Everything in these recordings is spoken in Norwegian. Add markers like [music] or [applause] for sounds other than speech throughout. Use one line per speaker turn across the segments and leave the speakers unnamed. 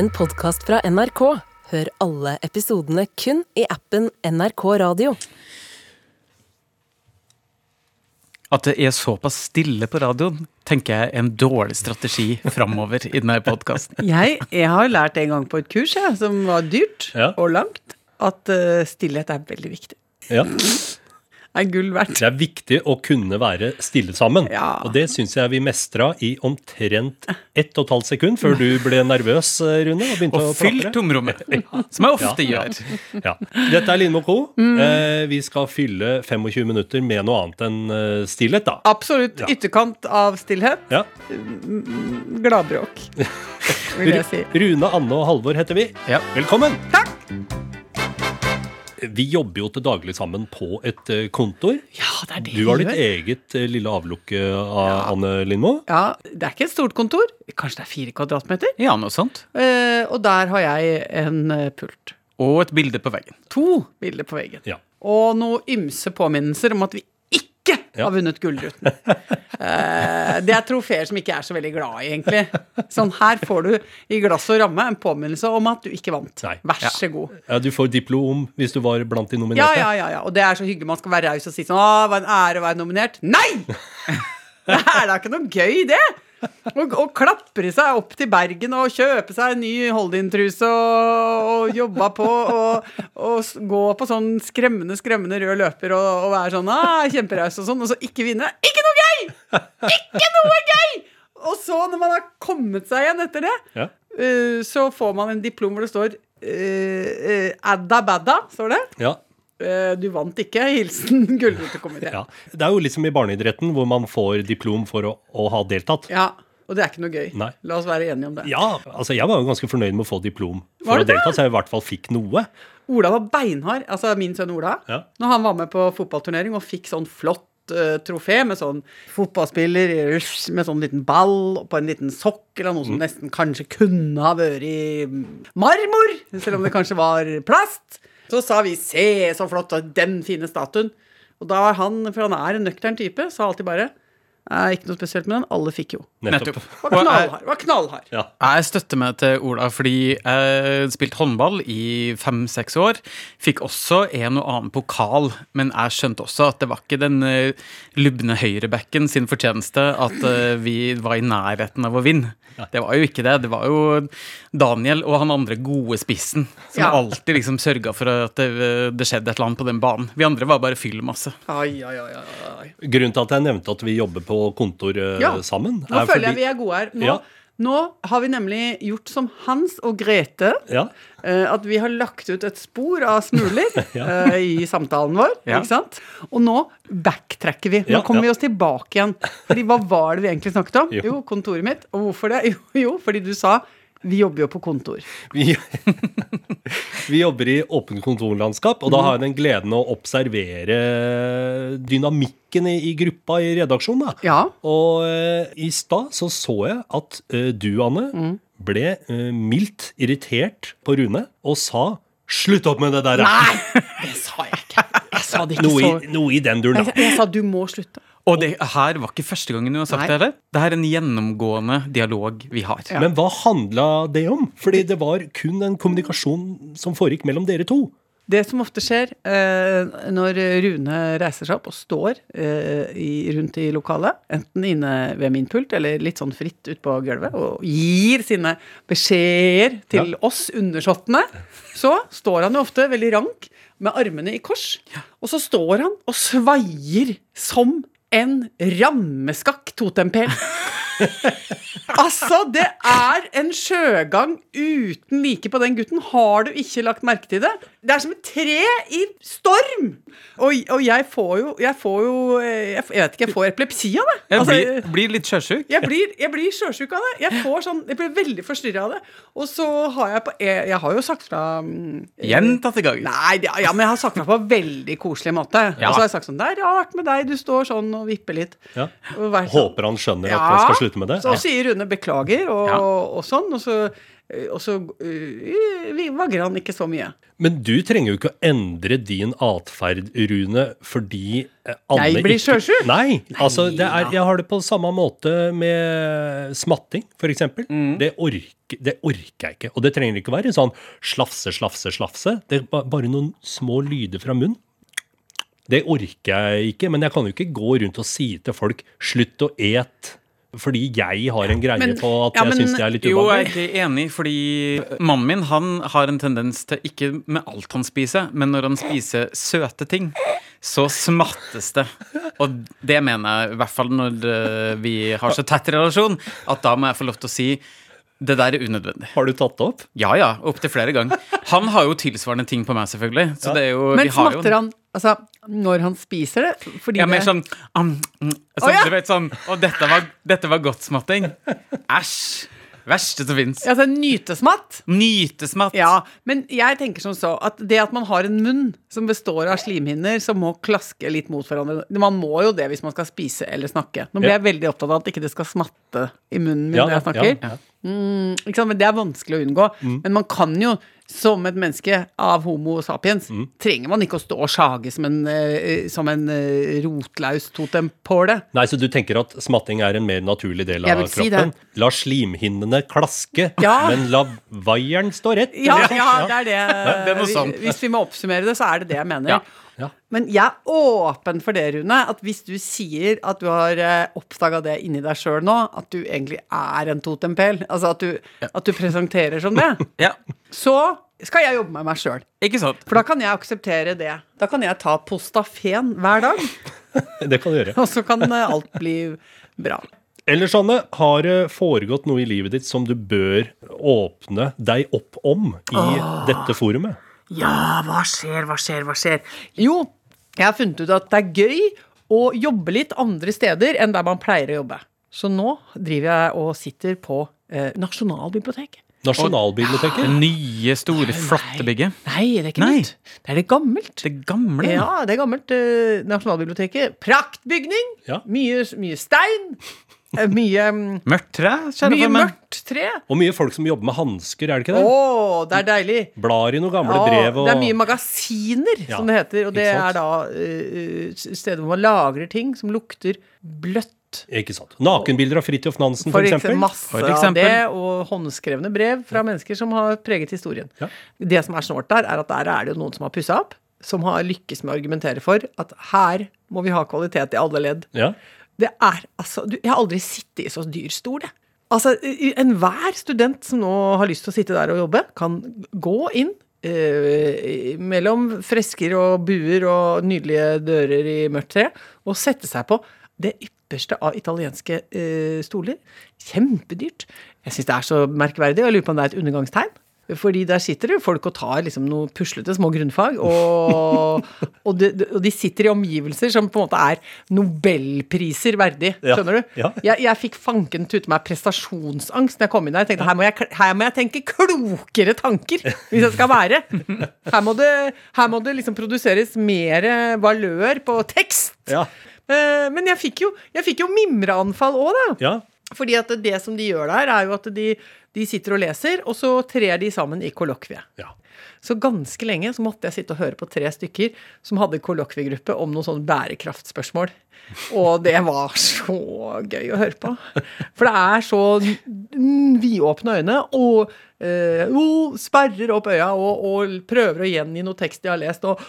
en podkast fra NRK. Hør alle episodene kun i appen NRK Radio.
At det er såpass stille på radioen, tenker jeg er en dårlig strategi framover i denne podkasten. [laughs]
Jeg, jeg har lært en gang på et kurs jeg, som var dyrt
Ja.
og langt, at eh, stillhet er veldig viktig.
Ja.
Er gull verdt.
Det er viktig å kunne være stille sammen.
Ja.
Og det syns jeg vi mestra i omtrent ett og et halvt sekund før du ble nervøs, Rune. Og begynte
Og
å
fyll tomrommet, [laughs] som jeg ofte
Ja, ja.
gjør.
Ja. Dette er Lindmo Co.
Mm.
Eh, vi skal fylle 25 minutter med noe annet enn eh, stillhet, da.
Absolutt
Ja.
ytterkant av stillhet.
Ja.
Gladbråk, vil [laughs] jeg si.
Rune, Anne og Halvor heter vi.
Ja.
Velkommen! Vi jobber jo til daglig sammen på et eh, kontor.
Ja, det er det
Du har ditt eget eh, lille avlukke, av Anne Lindmo.
Ja, Det er ikke et stort kontor. Kanskje det er fire kvadratmeter.
Ja, noe sånt.
Eh, og der har jeg en eh, pult.
Og et bilde på veggen.
To bilder på veggen.
Ja.
Og noen ymse påminnelser om at vi
Ja.
har vunnet Gullruten. [laughs] Eh, det er trofeer som ikke er så veldig glad i, egentlig. Sånn, her får du i glass og ramme en påminnelse om at du ikke vant.
Nei.
Vær så god.
Ja, Du får diplom hvis du var blant de nominerte.
ja, ja, ja. Og det er så hyggelig. Man skal være raus og si sånn Å, hva en ære å være nominert. Nei! [laughs] Det er da ikke noe gøy, det. Å og klapre seg opp til Bergen og kjøpe seg en ny Holdin-truse og, og jobba på og, og gå på sånn skremmende, skremmende rød løper og, og være sånn ah, kjemperaus og sånn, og så ikke vinne. Ikke noe gøy! Ikke noe gøy! Og så, når man har kommet seg igjen etter det,
Ja.
uh, så får man en diplom hvor det står uh, uh, Adda badda, står det.
Ja.
Eh, Du vant ikke. [laughs] Hilsen Gullrutekomiteen.
Ja. Det er jo liksom i barneidretten, hvor man får diplom for å, å ha deltatt.
Ja, og det er ikke noe gøy.
Nei.
La oss være enige om det.
Ja, altså jeg var jo ganske fornøyd med å få diplom for å
du det?
delta, så jeg i hvert fall fikk noe.
Ola var beinhard, altså min sønn Ola.
Ja.
Når han var med på fotballturnering og fikk sånn flott eh, trofé med sånn fotballspiller med sånn liten ball på en liten sokk, eller noe som
Mm.
nesten kanskje kunne ha vært i marmor, selv om det kanskje var plast, så sa vi 'se så flott', den fine statuen. Og da var han, for han er en nøktern type, sa alltid bare «Nei, ikke noe spesielt med den, alle fikk jo.
Nettopp.
Var knallhard. Var knallhard.
Ja.
Jeg støtter meg til Ola fordi jeg spilte håndball i fem-seks år. Fikk også en og annen pokal, men jeg skjønte også at det var ikke den eh, lubne høyrebacken sin fortjeneste at eh, vi var i nærheten av å vinne. Det var jo ikke det. Det var jo Daniel og han andre gode spissen som
Ja.
alltid liksom sørga for at det, det skjedde et eller annet på den banen. Vi andre var bare fyllmasse.
Ai, ai, ai, ai.
Grunnen til at jeg nevnte at vi jobber på kontor eh,
Ja.
sammen,
Nå føler jeg vi er gode her. Nå,
Ja.
nå har vi nemlig gjort som Hans og Grete.
Ja.
eh, at vi har lagt ut et spor av smuler [laughs]
Ja.
eh, i samtalen vår.
Ja.
Ikke sant? Og nå backtracker vi. Nå
Ja,
kommer
ja.
vi oss tilbake igjen. Fordi hva var det vi egentlig snakket om?
Jo.
Jo, kontoret mitt. Og hvorfor det? Jo, jo, fordi du sa vi jobber jo på kontor. [laughs]
Vi, vi jobber i åpent kontorlandskap, og da har jeg den gleden å observere dynamikken i, i gruppa i redaksjonen. Da.
Ja.
Og eh, i stad så så jeg at eh, du, Anne,
Mm.
ble eh, mildt irritert på Rune og sa 'slutt opp med det der'.
Nei! [laughs] Det sa jeg ikke. Jeg sa det ikke
Noe,
så
i, noe i den duren,
jeg,
da.
jeg sa du må slutte.
Og det her var ikke første gangen du har sagt
Nei.
det heller. Det her er en gjennomgående dialog vi har.
Men hva handla det om? Fordi det var kun en kommunikasjon som foregikk mellom dere to.
Det som ofte skjer eh, når Rune reiser seg opp og står eh, i, rundt i lokalet, enten inne ved min pult eller litt sånn fritt ute på gulvet, og gir sine beskjeder til oss undersåttene, så står han jo ofte veldig rank med armene i kors. Og så står han og svaier som en rammeskakk totempæl. [laughs] Altså, det er en sjøgang uten like på den gutten. Har du ikke lagt merke til det? Det er som et tre i storm! Og, og jeg får jo Jeg får jo eh, Jeg, jeg vet ikke, jeg får epilepsi av det.
Jeg
Altså,
blir, blir litt sjøsjuk.
jeg blir, jeg blir sjøsjuk av det. Jeg får sånn, jeg blir veldig forstyrra av det. Og så har jeg på Jeg, jeg har jo sagt fra mm,
Gjentatte ganger.
Nei, ja, men jeg har sagt fra på en veldig koselig måte.
Ja.
Og så har jeg sagt sånn Det er rart med deg, du står sånn og vipper litt.
Ja.
Og vært
Håper han skjønner at han skal slutte med det.
Så sier Rune beklager og,
Ja.
og sånn, og så eh, og så vi vagrer han ikke så mye.
Men du trenger jo ikke å endre din atferd, Rune, fordi eh, alle
Jeg blir sjøsjuk?
Nei. altså, det er, jeg har det på samme måte med smatting, f.eks.
Mm.
Det, orker, det orker jeg ikke. Og det trenger ikke være sånn slafse, slafse, slafse. Det er bare noen små lyder fra munnen. Det orker jeg ikke, men jeg kan jo ikke gå rundt og si til folk 'slutt å et', fordi jeg har en greie
Men-
på at
ja,
jeg syns det er litt
Jo, jeg er ikke enig, fordi mannen min han har en tendens til, ikke med alt han spiser, men når han spiser søte ting, så smattes det. Og det mener jeg, i hvert fall når eh, vi har så tett relasjon, at da må jeg få lov til å si det der er unødvendig.
Har du tatt det opp?
Ja ja, opptil flere ganger. Han har jo tilsvarende ting på meg, selvfølgelig. Så det er jo,
Men
vi har jo
smatter han altså, når han spiser det? Fordi
Ja, mer sånn um, mm, sånn,
Å, ja.
Du vet sånn Å, dette var, dette var godt smatting. Æsj. Verste som fins.
altså, nytesmatt?
Nytesmatt.
Ja, men jeg tenker som så at det at man har en munn som består av slimhinner som må klaske litt mot hverandre Man må jo det hvis man skal spise eller snakke. Nå blir jeg veldig opptatt av at ikke det skal smatte i munnen min
Ja,
når jeg snakker.
ja, ja.
Mm? Men det er vanskelig å unngå.
Mm.
Men man kan jo, som et menneske av Homo sapiens,
Mm.
trenger man ikke å stå og sjage som en, eh, som en eh, rotlaus totempåle.
Nei, så du tenker at smatting er en mer naturlig del av kroppen?
si?
La slimhinnene klaske,
Ja.
men la vaieren stå rett.
Ja, ja, det er det.
det er.
Hvis vi må oppsummere det, så er det det jeg mener.
Ja.
Ja.
Men jeg er åpen for det, Rune. At hvis du sier at du har uh, oppdaga det inni deg sjøl nå, at du egentlig er en totempel, altså at du, at du presenterer som det,
Ja,
så skal jeg jobbe med meg sjøl. For da kan jeg akseptere det. Da kan jeg ta Postafen hver dag, [laughs]
Det kan du gjøre.
og så kan eh, alt bli bra.
Ellers, Anne, har det foregått noe i livet ditt som du bør åpne deg opp om i dette forumet?
Ja, hva skjer, hva skjer, hva skjer? Jo, jeg har funnet ut at det er gøy å jobbe litt andre steder enn der man pleier å jobbe. Så nå driver jeg og sitter på eh, Nasjonalbiblioteket.
Nasjonalbiblioteket?
Det nye, store, flotte bygget.
Nei, det er ikke
Nei.
nytt. Det er det gammelt.
Det gamle.
Ja, det er gammelt eh, Nasjonalbiblioteket. Praktbygning!
Ja.
Mye, mye stein. Eh, Mye, mm,
Mørkt tre,
mye
meg.
mørkt tre.
Og mye folk som jobber med hansker, er det ikke
Å,
det?
det er deilig.
Blar i noen gamle
Ja,
brev og
Det er mye magasiner,
Ja,
som det heter. Og det
ikke sant?
er da uh, steder hvor man lagrer ting som lukter bløtt.
Ikke sant. Nakenbilder av Fridtjof Nansen,
For
for
eksempel,
eksempel.
masse
For
av
eksempel.
det, og håndskrevne brev fra mennesker som har preget historien.
Ja.
Det som er snålt der, er at der er det jo noen som har pussa opp, som har lykkes med å argumentere for at her må vi ha kvalitet i alle ledd.
Ja.
Det er altså du, Jeg har aldri sittet i så dyr stol, jeg. Altså, Enhver student som nå har lyst til å sitte der og jobbe, kan gå inn eh, mellom fresker og buer og nydelige dører i mørkt tre og sette seg på det ypperste av italienske eh, stoler. Kjempedyrt. Jeg syns det er så merkverdig, og jeg lurer på om det er et undergangstegn. Fordi der sitter det jo folk og tar liksom noen puslete små grunnfag, og, [laughs] og, de, og de sitter i omgivelser som på en måte er nobelpriser verdig. Skjønner du?
ja.
Jeg, jeg fikk fanken tute meg prestasjonsangst når jeg kom inn der. Jeg tenkte her må jeg, her må jeg tenke klokere tanker hvis jeg skal være. [laughs] Her må det, her må det liksom produseres mer valør på tekst.
Ja.
Eh, Men jeg fikk jo, jeg fikk jo mimreanfall òg, da.
ja.
Fordi at det som de gjør der, er jo at de, de sitter og leser, og så trer de sammen i kollokviet.
ja.
Så ganske lenge så måtte jeg sitte og høre på tre stykker som hadde kollokviegruppe om noen sånne bærekraftspørsmål. Og det var så gøy å høre på. For det er så vidåpne øyne, og øh, sperrer opp øya og, og prøver å gjengi noe tekst de har lest. og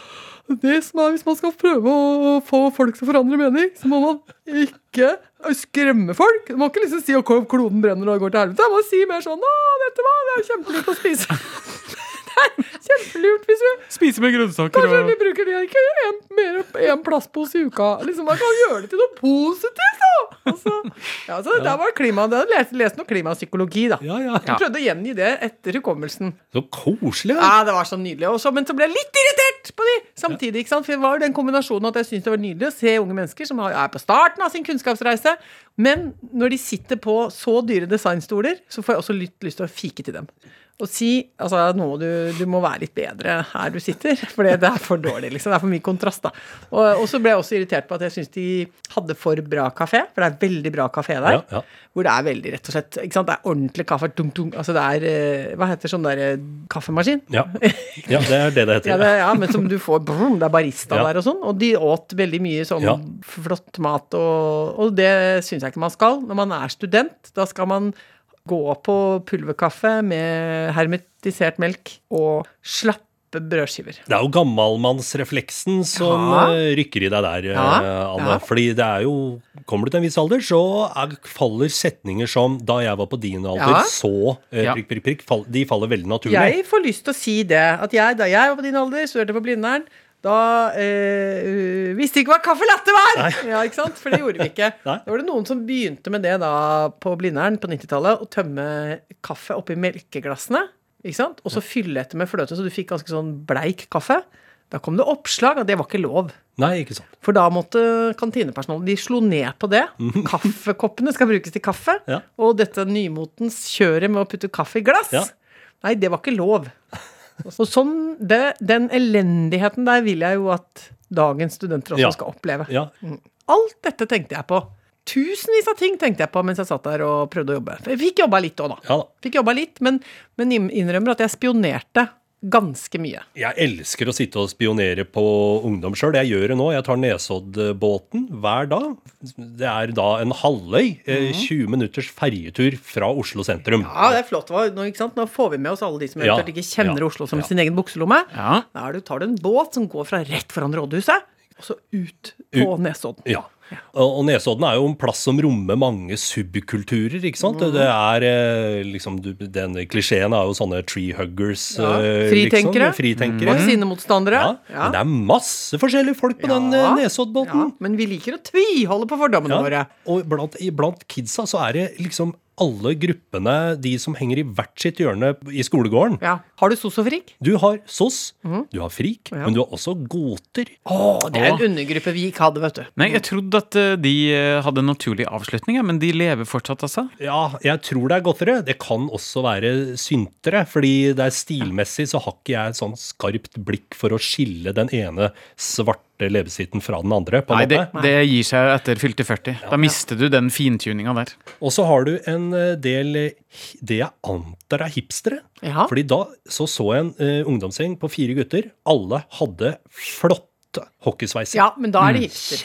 det som er Hvis man skal prøve å få folk til å forandre mening, så må man ikke skremme folk. Du må ikke liksom si at kloden brenner og går til helvete. Man må si mer sånn 'Å, vet du hva, det er til å spise'. det er kjempelurt hvis vi
Spise med grønnsaker
Kanskje
og
vi bruker de ikke en, mer én plastpose i uka. Liksom, Man kan gjøre det til noe positivt, da! Altså, ja, så Det var klima, der hadde lest, lest noe klimapsykologi, da.
Ja, ja.
Jeg prøvde å gjengi det etter hukommelsen.
Så koselig. da.
Ja, det var så nydelig. Også, men så ble jeg litt irritert på de samtidig. ikke sant? For det var jo den kombinasjonen at jeg syntes det var nydelig å se unge mennesker som er på starten av sin kunnskapsreise, men når de sitter på så dyre designstoler, så får jeg også litt lyst til å fike til dem. Og si altså, nå må du, du må være litt bedre her du sitter, for det er for dårlig. liksom, Det er for mye kontrast. da. Og, og så ble jeg også irritert på at jeg syns de hadde for bra kafé, for det er veldig bra kafé der.
Ja, ja.
Hvor det er veldig, rett og slett ikke sant? Det er ordentlig kaffe. tung, tung, Altså det er eh, Hva heter sånn der eh, kaffemaskin?
Ja. ja, det er det det [laughs] heter.
Ja, det, ja, men som du får brum, Det er barista der og sånn. Og de åt veldig mye sånn flott mat, og, og det syns jeg ikke man skal. Når man er student, da skal man gå på pulverkaffe med hermetisert melk og slappe brødskiver.
Det er jo gammalmannsrefleksen som
Ja.
eh, rykker i deg der, eh,
Ja,
Anne.
ja.
Fordi det er jo Kommer du til en viss alder, så er, faller setninger som 'da jeg var på din alder',
Ja.
så eh, prikk, prikk, prikk, fall, De faller veldig naturlig.
Jeg får lyst til å si det. At jeg, da jeg var på din alder, studerte på Blindern, da eh, visste vi ikke hva caffè latte var! Ja, ikke sant? For det gjorde vi ikke. [laughs]
Nei.
Da var det noen som begynte med det da på Blindern på 90-tallet, å tømme kaffe oppi melkeglassene. Ikke sant? Og så fylle etter med fløte, så du fikk ganske sånn bleik kaffe. Da kom det oppslag at det var ikke lov.
Nei, ikke sant.
For da måtte kantinepersonalet De slo ned på det. [laughs] Kaffekoppene skal brukes til kaffe.
Mhm. Ja.
Og dette nymotens kjøret med å putte kaffe i glass.
Ja.
Nei, det var ikke lov. Og sånn, det, Den elendigheten der vil jeg jo at dagens studenter også
Ja.
skal oppleve.
Ja.
Alt dette tenkte jeg på. Tusenvis av ting tenkte jeg på mens jeg satt der og prøvde å jobbe. Jeg fikk jobba litt òg, da.
ja da.
Fikk jobba litt, men, men innrømmer at jeg spionerte ganske mye.
Jeg elsker å sitte og spionere på ungdom sjøl. Jeg gjør det nå. Jeg tar Nesoddbåten hver dag. Det er da en halvøy. eh, 20 minutters ferjetur fra Oslo sentrum.
Ja, det er flott. Nå, ikke sant? Nå får vi med oss alle de som
Ja,
ikke kjenner
ja,
Oslo som
ja.
sin egen bukselomme.
Ja.
Da er du, tar du en båt som går fra rett foran rådhuset, og så ut på Nesodden.
Ja. Og, Nesodden er jo en plass som rommer mange subkulturer, ikke sant? Det er eh, liksom Den klisjeen er jo sånne tree huggers.
Ja.
eh,
Fritenkere.
Liksom, fritenkere.
Vaksinemotstandere.
Ja. Men det er masse forskjellige folk på den eh, Nesoddbåten.
Ja, men vi liker å tviholde på fordommene
Ja,
våre.
og blant, blant kidsa så er det liksom alle gruppene, de som henger i hvert sitt hjørne i skolegården.
Ja. Har du SOS og FRIK?
Du har SOS,
mm.
du har FRIK, men du har også goter.
Å, det er en undergruppe vi ikke hadde, vet du.
Nei, jeg trodde at eh, de eh, hadde en naturlig avslutning, men de lever fortsatt, altså.
Ja, jeg tror det er godtere. Det kan også være syntere, fordi det er stilmessig så har ikke jeg et sånn skarpt blikk for å skille den ene svarte leppestiften fra den andre. på
Nei, det, det gir seg etter fylte 40. Da mister du den fintuninga der.
Og så har du en eh, del eh, det jeg antar er hipstere.
Ja.
Fordi da så så jeg en uh, ungdomsgjeng på fire gutter. Alle hadde flotte hockeysveiser.
Ja, men da er det hipster.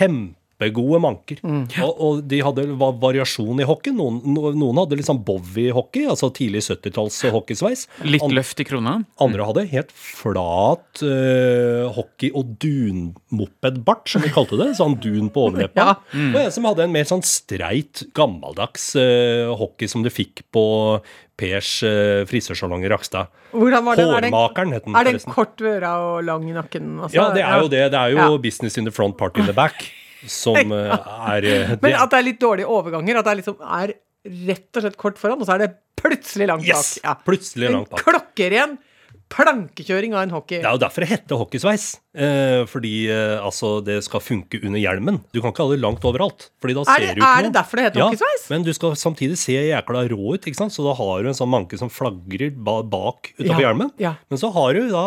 Kjempegode manker. Og, og de hadde variasjon i hockey. Noen, no- noen hadde liksom Bowie-hockey, altså tidlig 70-talls hockeysveis.
Litt
And,
løft i krona.
Andre hadde helt flat uh, hockey- og dunmopedbart, som vi kalte det. Sånn dun på overleppa. [laughs]
Ja.
Og en som hadde en mer sånn streit, gammeldags uh, hockey som du fikk på Pers uh, frisørsalong i Rakstad.
Hvordan var det? Er den,
Hårmakeren het den
er den
forresten.
kort ved øra og lang i nakken? Altså,
Ja, det er jo det. Det er jo
Ja.
business in the front, party in the back. Som eh, er eh, [laughs] det.
Men at det er litt dårlige overganger. At det er liksom er rett og slett kort foran, og så er det plutselig langt
Yes!
Ja.
Plutselig langt bak.
klokkeren plankekjøring av en hockey.
Det er jo derfor det heter hockeysveis. Eh, fordi eh, altså, det skal funke under hjelmen. Du kan ikke ha det langt overalt. Fordi da
Er
ser
det-
du ikke
er det derfor det heter hockeysveis?
Men du skal samtidig se jækla rå ut, ikke sant? så da har du en sånn manke som flagrer ba bak utafor
Ja,
hjelmen.
ja.
Men så har du da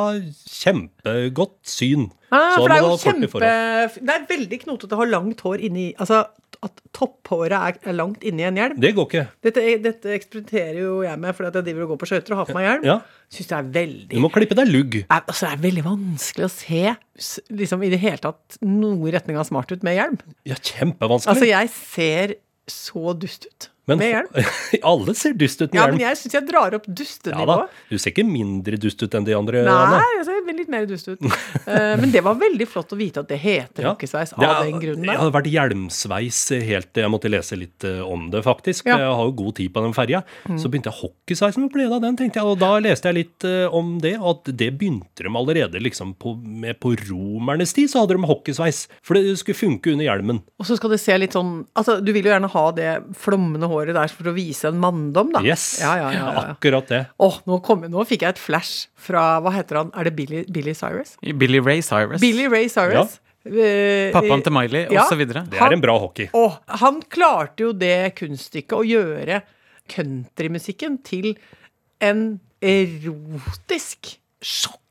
kjempegodt syn.
Ah, for det er jo kjempe. Det er veldig knotete å ha langt hår inni Altså at topphåret er, langt inni en hjelm.
Det går ikke.
Dette, dette eksperimenterer jo jeg med fordi at jeg driver og går på skøyter og har på meg hjelm.
Ja.
Syns det er veldig
Du må klippe deg lugg.
er, altså, det er veldig vanskelig å se liksom i det hele tatt noe i retning av smart ut med hjelm.
Ja, kjempevanskelig.
Altså, jeg ser så dust ut
men
med hjelm. [laughs]
alle ser dust ut med
Ja,
hjelm.
men jeg syns jeg drar opp
Ja da.
dustenivået.
Du ser ikke mindre dust ut enn de andre.
Nei,
Anne.
jeg ser litt mer dust ut. uh, men det var veldig flott å vite at det heter [laughs]
Ja.
hockeysveis
Det
av
er-
den grunnen
Jeg
der.
hadde vært hjelmsveis helt Jeg måtte lese litt eh, om det, faktisk.
Ja. Mm.
Jeg har jo god tid på den ferja. Så begynte jeg hockeysveisen med av den, tenkte jeg. Og da leste jeg litt uh, om det, og at det begynte de allerede liksom på, med på romernes tid, så hadde de hockeysveis. For det skulle funke under hjelmen.
Og så skal det se litt sånn Altså, du vil jo gjerne ha det flommende håret der for å vise en manndom, da.
Yes,
Ja, ja, ja,
akkurat det.
Åh, nå, kom, nå fikk jeg et flash fra Hva heter han? Er det Billy, Billy Cyrus?
Billy Ray Cyrus.
Billy Ray Cyrus. Eh,
Pappaen til Miley,
ja.
og så videre.
Det er en bra hockey.
Å, han klarte jo det kunststykket å gjøre countrymusikken til en erotisk,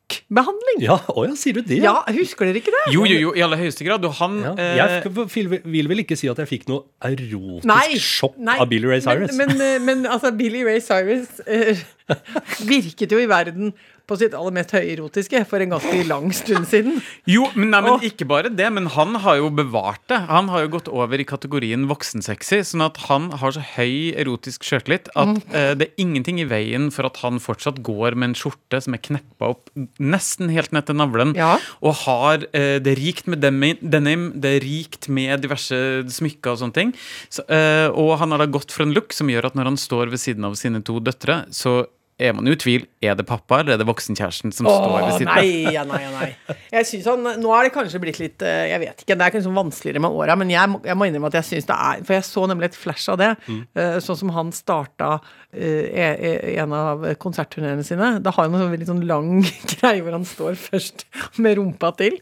sjokkbehandling.
Ja, å ja, sier du det?
Ja, husker dere ikke det?
Jo, jo, jo, i aller høyeste grad. Og han
Ja.
eh,
Jeg vil, vil vel ikke si at jeg fikk noe erotisk
Nei,
sjokk
nei,
av Billy Ray Cyrus.
Men, men, eh, men altså, Billy Ray Cyrus uh, [laughs] virket jo i verden på sitt aller mest høyerotiske for en ganske lang stund siden. [laughs]
Jo, men, nei, men ikke bare det, men han har jo bevart det. Han har jo gått over i kategorien voksensexy, sånn at han har så høy erotisk sjøltillit at
Mm.
eh, det er ingenting i veien for at han fortsatt går med en skjorte som er kneppa opp nesten helt ned til navlen,
Ja.
og har eh, det rikt med denim, det er rikt med diverse smykker og sånne ting. Så, eh, og han har da gått for en look som gjør at når han står ved siden av sine to døtre, så er man jo i tvil. Er det pappa eller er det voksenkjæresten som står ved
Åh,
siden av?
nei, ja, nei, ja, nei. Jeg synes han, Nå er det kanskje blitt litt eh, Jeg vet ikke, det er kanskje vanskeligere med åra, men jeg, jeg må innrømme at jeg syns det er For jeg så nemlig et flash av det. Mm. Sånn som han starta eh, e- e- en av konsertturneene sine. Da har han en sånn veldig sånn lang [laughs] greie hvor han står først med rumpa til.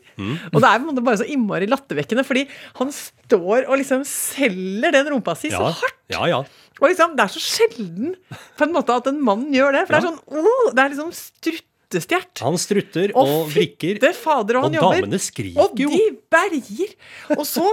Og det er på en måte bare så innmari lattervekkende, fordi han står og liksom selger den rumpa si så hardt.
ja, ja.
Og liksom, det er så sjelden på en måte at en mann gjør det. For det er sånn, oh, det er liksom struttestjert.
Han strutter
og,
og vrikker.
fader, og han
Og damene skriker
og
jo.
de berger. Og så,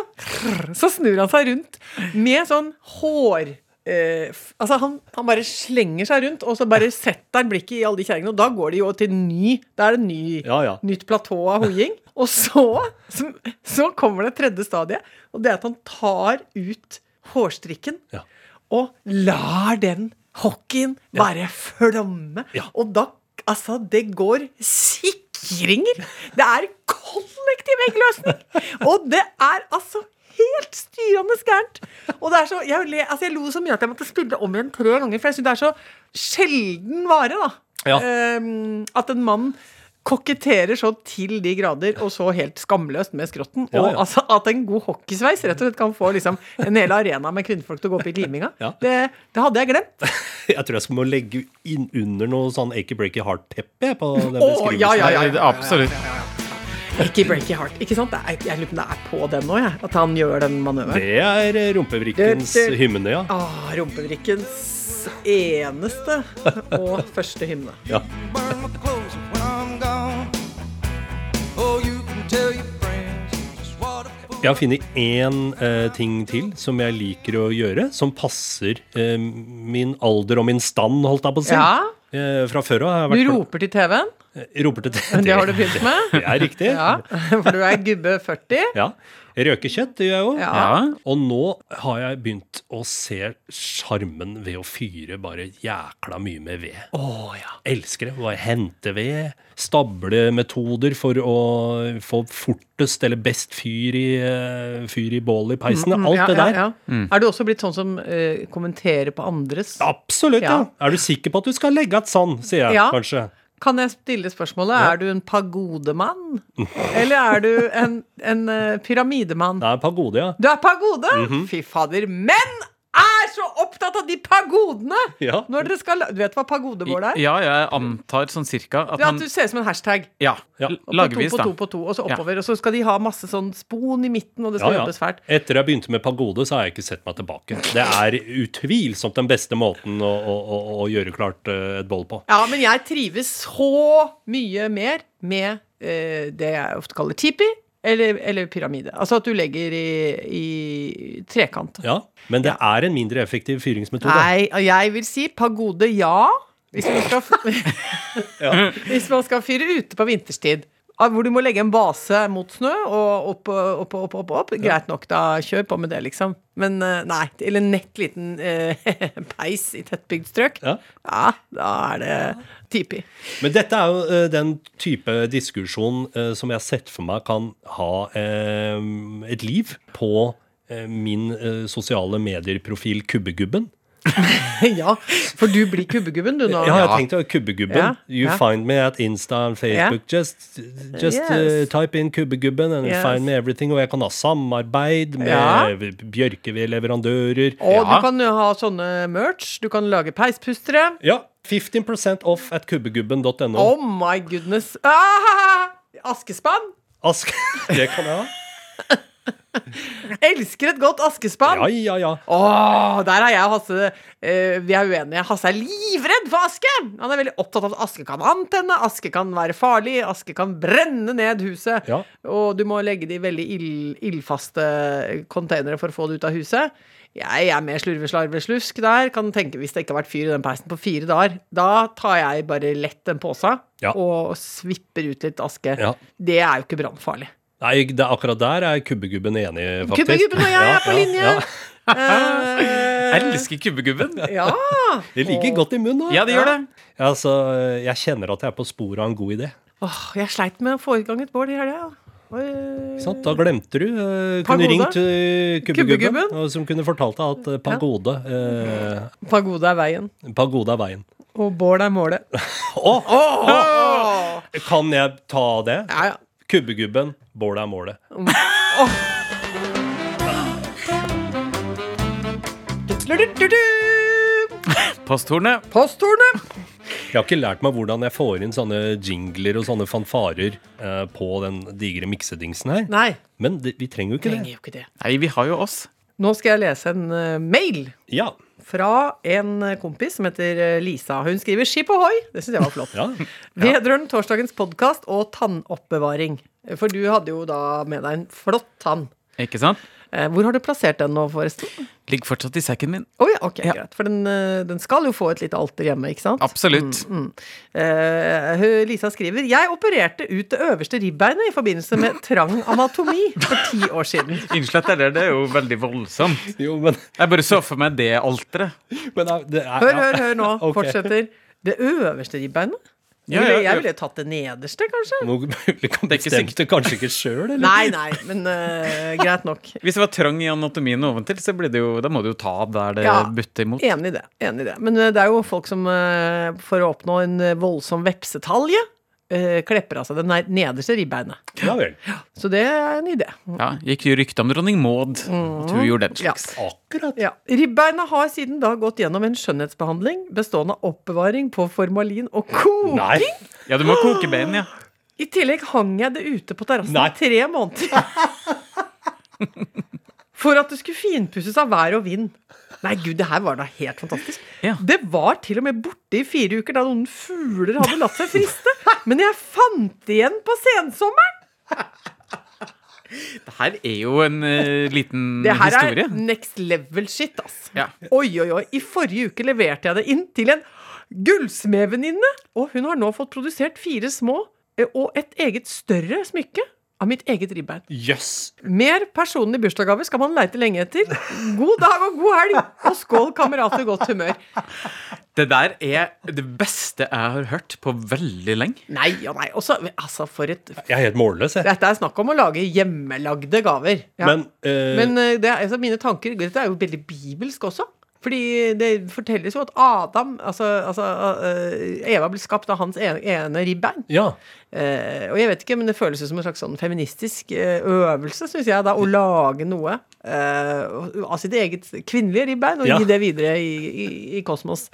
så snur han seg rundt med sånn hår... eh, altså han, han bare slenger seg rundt, og så bare setter han blikket i alle de kjerringene. Og da går det jo til ny Da er det ny,
Ja, ja.
nytt platå av hoiing. Og så, så, så kommer det tredje stadiet, og det er at han tar ut hårstrikken
Ja.
og lar den hockeyen bare flomme.
Ja.
Og da Altså, det går sikringer! Det er kollektiv eggløsning! Og det er altså helt styrende gærent. Og det er så, jeg, le, altså jeg lo så mye at jeg måtte spille om igjen tre ganger, for jeg syns det er så sjelden vare, da.
Ja.
Um, at en mann koketterer så til de grader, og så helt skamløst med skrotten.
Ja,
Og
ja.
altså, at en god hockeysveis rett og slett kan få liksom, en hel arena med kvinnfolk til å gå opp i liminga,
Ja.
det, det hadde jeg glemt. [laughs]
Jeg tror jeg skal må legge inn under noe sånn Achy Breaky Heart-teppe på den beskrivelsen.
ja, ja, ja, ja.
Absolutt.
Ikke breaky heart. Ikke sant? Er, jeg lurer på om det er på den nå, jeg. At han gjør den manøveren.
Det er eh, rumpevrikkens hymne, ja.
Ah, Rumpevrikkens eneste og første hymne.
ja. Jeg har funnet én eh, ting til som jeg liker å gjøre, som passer eh, min alder og min stand, holdt jeg på å si.
Ja.
Eh, fra før av har jeg
Du
vært
roper til TV-en.
Eh, roper til
Det har du begynt med. [laughs]
Det er riktig.
Ja, For du er gubbe 40.
Ja. Røkekjøtt det gjør jeg jo.
Ja.
Ja.
Og nå har jeg begynt å se sjarmen ved å fyre bare jækla mye med ved.
Oh, ja.
Elsker det. Bare hente ved. Stable metoder for å få fortest eller best fyr i, eh, fyr i bål i peisen. Alt
Mm, Ja,
det der.
Ja, ja. Er du også blitt sånn som uh, kommenterer på andres?
Absolutt, ja.
Ja.
Er du sikker på at du skal legge et sånn, sier jeg
Ja.
kanskje.
Kan jeg stille spørsmålet? Er du en pagodemann? Eller er du en, en eh, pyramidemann?
Jeg er pagode, ja.
Du er pagode?
Mhm.
Fy fader. Menn er så opptatt av de pagodene!
Ja.
Når dere skal Du vet hva pagodemål er?
Ja, jeg antar sånn cirka at
er at du ser ut som en hashtag.
Ja,
Ja.
lagvis,
på to,
da.
på to, på to, og så
Ja.
oppover. Og så skal de ha masse sånn spon i midten, og det skal
Ja, ja.
jobbes fælt.
Etter jeg begynte med pagode, så har jeg ikke sett meg tilbake. Det er utvilsomt den beste måten å, å, å, å gjøre klart eh, et boll på.
Ja, men jeg trives så mye mer med eh, det jeg ofte kaller tipi, eller, eller pyramide. Altså at du legger i, i trekant.
Ja, Men det er en mindre effektiv fyringsmetode.
Nei, jeg vil si pagode ja. Hvis man skal, [laughs] [laughs] hvis man skal fyre ute på vinterstid. Ah, Hvor du må legge en base mot snø og opp, opp, opp, opp, opp. Greit nok, da. Kjør på med det, liksom. Men eh, nei. Eller nett liten eh, [laughs] peis i tettbygd strøk.
Ja.
Ja, da er det tipi.
Men dette er jo eh, den type diskusjon eh, som jeg har sett for meg kan ha eh, et liv på min sosiale medieprofil Kubbegubben. [laughs]
ja, for du blir kubbegubben, du nå.
Ja, jeg tenkte jo Kubbegubben.
Ja,
You
ja.
find me at Insta and Facebook. Just, just
Yes.
uh, type in Kubbegubben and
Yes.
find me everything. Og jeg kan ha samarbeid med
Ja.
bjørkevedleverandører.
Og
Ja.
du kan jo ha sånne merch. Du kan lage peispustere.
Ja. 15% off at kubbegubben.no.
Oh my goodness. Ah, askespann.
Aske... [laughs] Det kan jeg ha. [laughs]
Elsker et godt askespann.
Ja, ja, ja.
Åh, der er jeg og Hasse eh, Vi er uenige. Hasse er livredd for aske! Han er veldig opptatt av at aske kan antenne, aske kan være farlig, aske kan brenne ned huset.
Ja.
Og du må legge det i veldig ild, ildfaste containere for å få det ut av huset. Jeg er mer slurve-slarve-slusk der. Kan tenke Hvis det ikke har vært fyr i den peisen på fire dager, da tar jeg bare lett en pose
Ja.
og svipper ut litt aske.
Ja.
Det er jo ikke brannfarlig.
Nei, det, akkurat der er kubbegubben enig, faktisk.
Kubbegubben og jeg er på linje.
Ja,
Eh,
Jeg elsker kubbegubben.
ja. [laughs]
Det ligger godt i munnen.
Ja, det gjør det.
Ja, altså, jeg kjenner at jeg er på sporet av en god idé.
Åh, jeg sleit med å få i gang et bål i helga.
Sant? Da glemte du. eh, kunne
Pagode.
ringt kubbegubben,
Kubbegubben.
som kunne fortalt deg at eh, pagode eh,
Pagode er veien,
Pagode er veien.
og bål er målet. [laughs]
Å!
Åh!
Kan jeg ta det?
Ja, ja.
Kubbegubben, bålet er målet.
Posthornet.
Posthornet.
Jeg har ikke lært meg hvordan jeg får inn sånne jingler og sånne fanfarer eh, på den digre miksedingsen her.
Nei,
Men det, vi trenger jo ikke
trenger
det.
jo ikke det.
Nei, vi har jo oss.
Nå skal jeg lese en uh, mail
Ja.
Fra en kompis som heter eh, Lisa. Hun skriver 'Skip ohoi'. Det syns jeg var flott.
ja. [laughs]
Vedrørende torsdagens podkast og tannoppbevaring. For du hadde jo da med deg en flott tann.
Ikke sant?
Eh, Hvor har du plassert den nå, forresten?
Ligger fortsatt i sekken min.
Oh, ja, ok,
Ja.
greit. For den, eh, den skal jo få et lite alter hjemme, ikke sant?
Absolutt.
Eh, Lisa skriver Jeg opererte ut det øverste ribbeinet i forbindelse med [laughs] trang anatomi for ti år siden.
Unnskyld at det er, det er jo veldig voldsomt.
Jo, men,
Jeg bare så for meg det alteret.
men det er- det er,
Hør, hør, hør nå. [laughs]
okay.
Fortsetter. Det øverste ribbeinet?
Ja,
ville,
ja, ja.
jeg ville tatt det nederste, kanskje?
Nå [laughs] kan
Det
bestemte kanskje ikke sjøl, eller?
Nei, nei, men uh, greit nok. [laughs]
Hvis det var trang i anatomien oventil, så blir det jo, da må du jo ta der det
Ja.
butter imot.
Enig i det. enig i det. Men uh, det er jo folk som uh, for å oppnå en voldsom vepsetalje klepper av seg det nederste ribbeinet.
Ja vel.
Så det er en idé.
Ja, Gikk rykte om dronning Maud at hun gjorde den
Ja.
slags.
Akkurat.
Ja. Ribbeinet har siden da gått gjennom en skjønnhetsbehandling bestående av oppbevaring på formalin og koking.
Nei.
Ja, du må koke bein, ja. [gasps]
I tillegg hang jeg det ute på terrassen i tre måneder. [laughs] For at det skulle finpusses av vær og vind. Nei, gud, det her var da helt fantastisk.
Ja.
Det var til og med borte i fire uker da noen fugler hadde latt seg friste. [laughs] Men jeg fant det igjen på sensommeren.
Det her er jo en uh, liten
Det her
historie.
er next level shit, ass.
Ja.
Oi, oi, oi. I forrige uke leverte jeg det inn til en gullsmedvenninne. Og hun har nå fått produsert fire små eh, og et eget større smykke av mitt eget ribbein.
Yes.
Mer personlig bursdagsgave skal man leite lenge etter. God dag og god helg! Og skål, kamerater, godt humør.
Det der er det beste jeg har hørt på veldig lenge.
Nei og nei. Også, altså, for et
Jeg er helt målløs, jeg.
Dette er snakk om å lage hjemmelagde gaver. Ja.
Men, uh...
Men eh, det er, altså, mine tanker Dette er jo veldig bibelsk også. Fordi det fortelles jo at Adam Altså, altså eh, Eva ble skapt av hans ene, ene ribbein.
Ja.
Eh, og jeg vet ikke, men det føles jo som en slags sånn feministisk eh, øvelse, syns jeg, da, å lage noe eh, av sitt eget kvinnelige ribbein og
Ja.
gi det videre i, kosmos.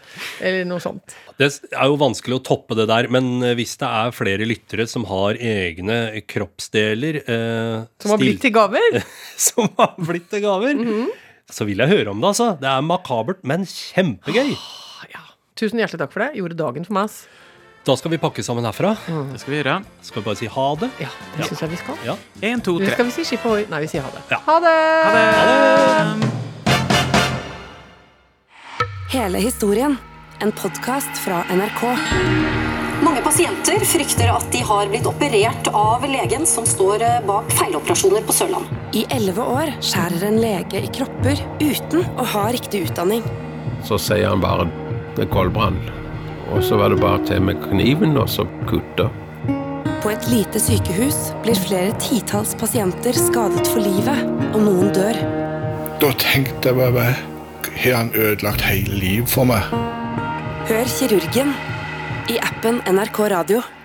Eller noe sånt.
Det er jo vanskelig å toppe det der, men eh, hvis det er flere lyttere som har egne kroppsdeler eh,
Som har blitt til gaver. [laughs]
som har blitt til gaver,
Mhm.
Så vil jeg høre om det, altså. Det er makabert, men kjempegøy.
Ja. Tusen hjertelig takk for det. Gjorde dagen for meg. ass.
Da skal vi pakke sammen herfra.
Det skal vi gjøre.
Skal vi bare si ha det?
Ja, det syns jeg vi skal.
Ja.
Én, to, tre.
skal vi si skip ohoi? Nei, vi sier ha det.
Ja.
Ha det!
Ha det!
Hele historien. En podkast fra NRK.
Pasienter frykter at de har blitt operert av legen som står eh, bak feiloperasjoner på Sørlandet.
I elleve år skjærer en lege i kropper uten å ha riktig utdanning.
Så sier han bare det er koldbrann. Og så var det bare til med kniven og så kutta.
På et lite sykehus blir flere titalls pasienter skadet for livet, og noen dør.
Da tenkte jeg bare Har han ødelagt hele livet for meg?
Hør kirurgen i appen NRK Radio.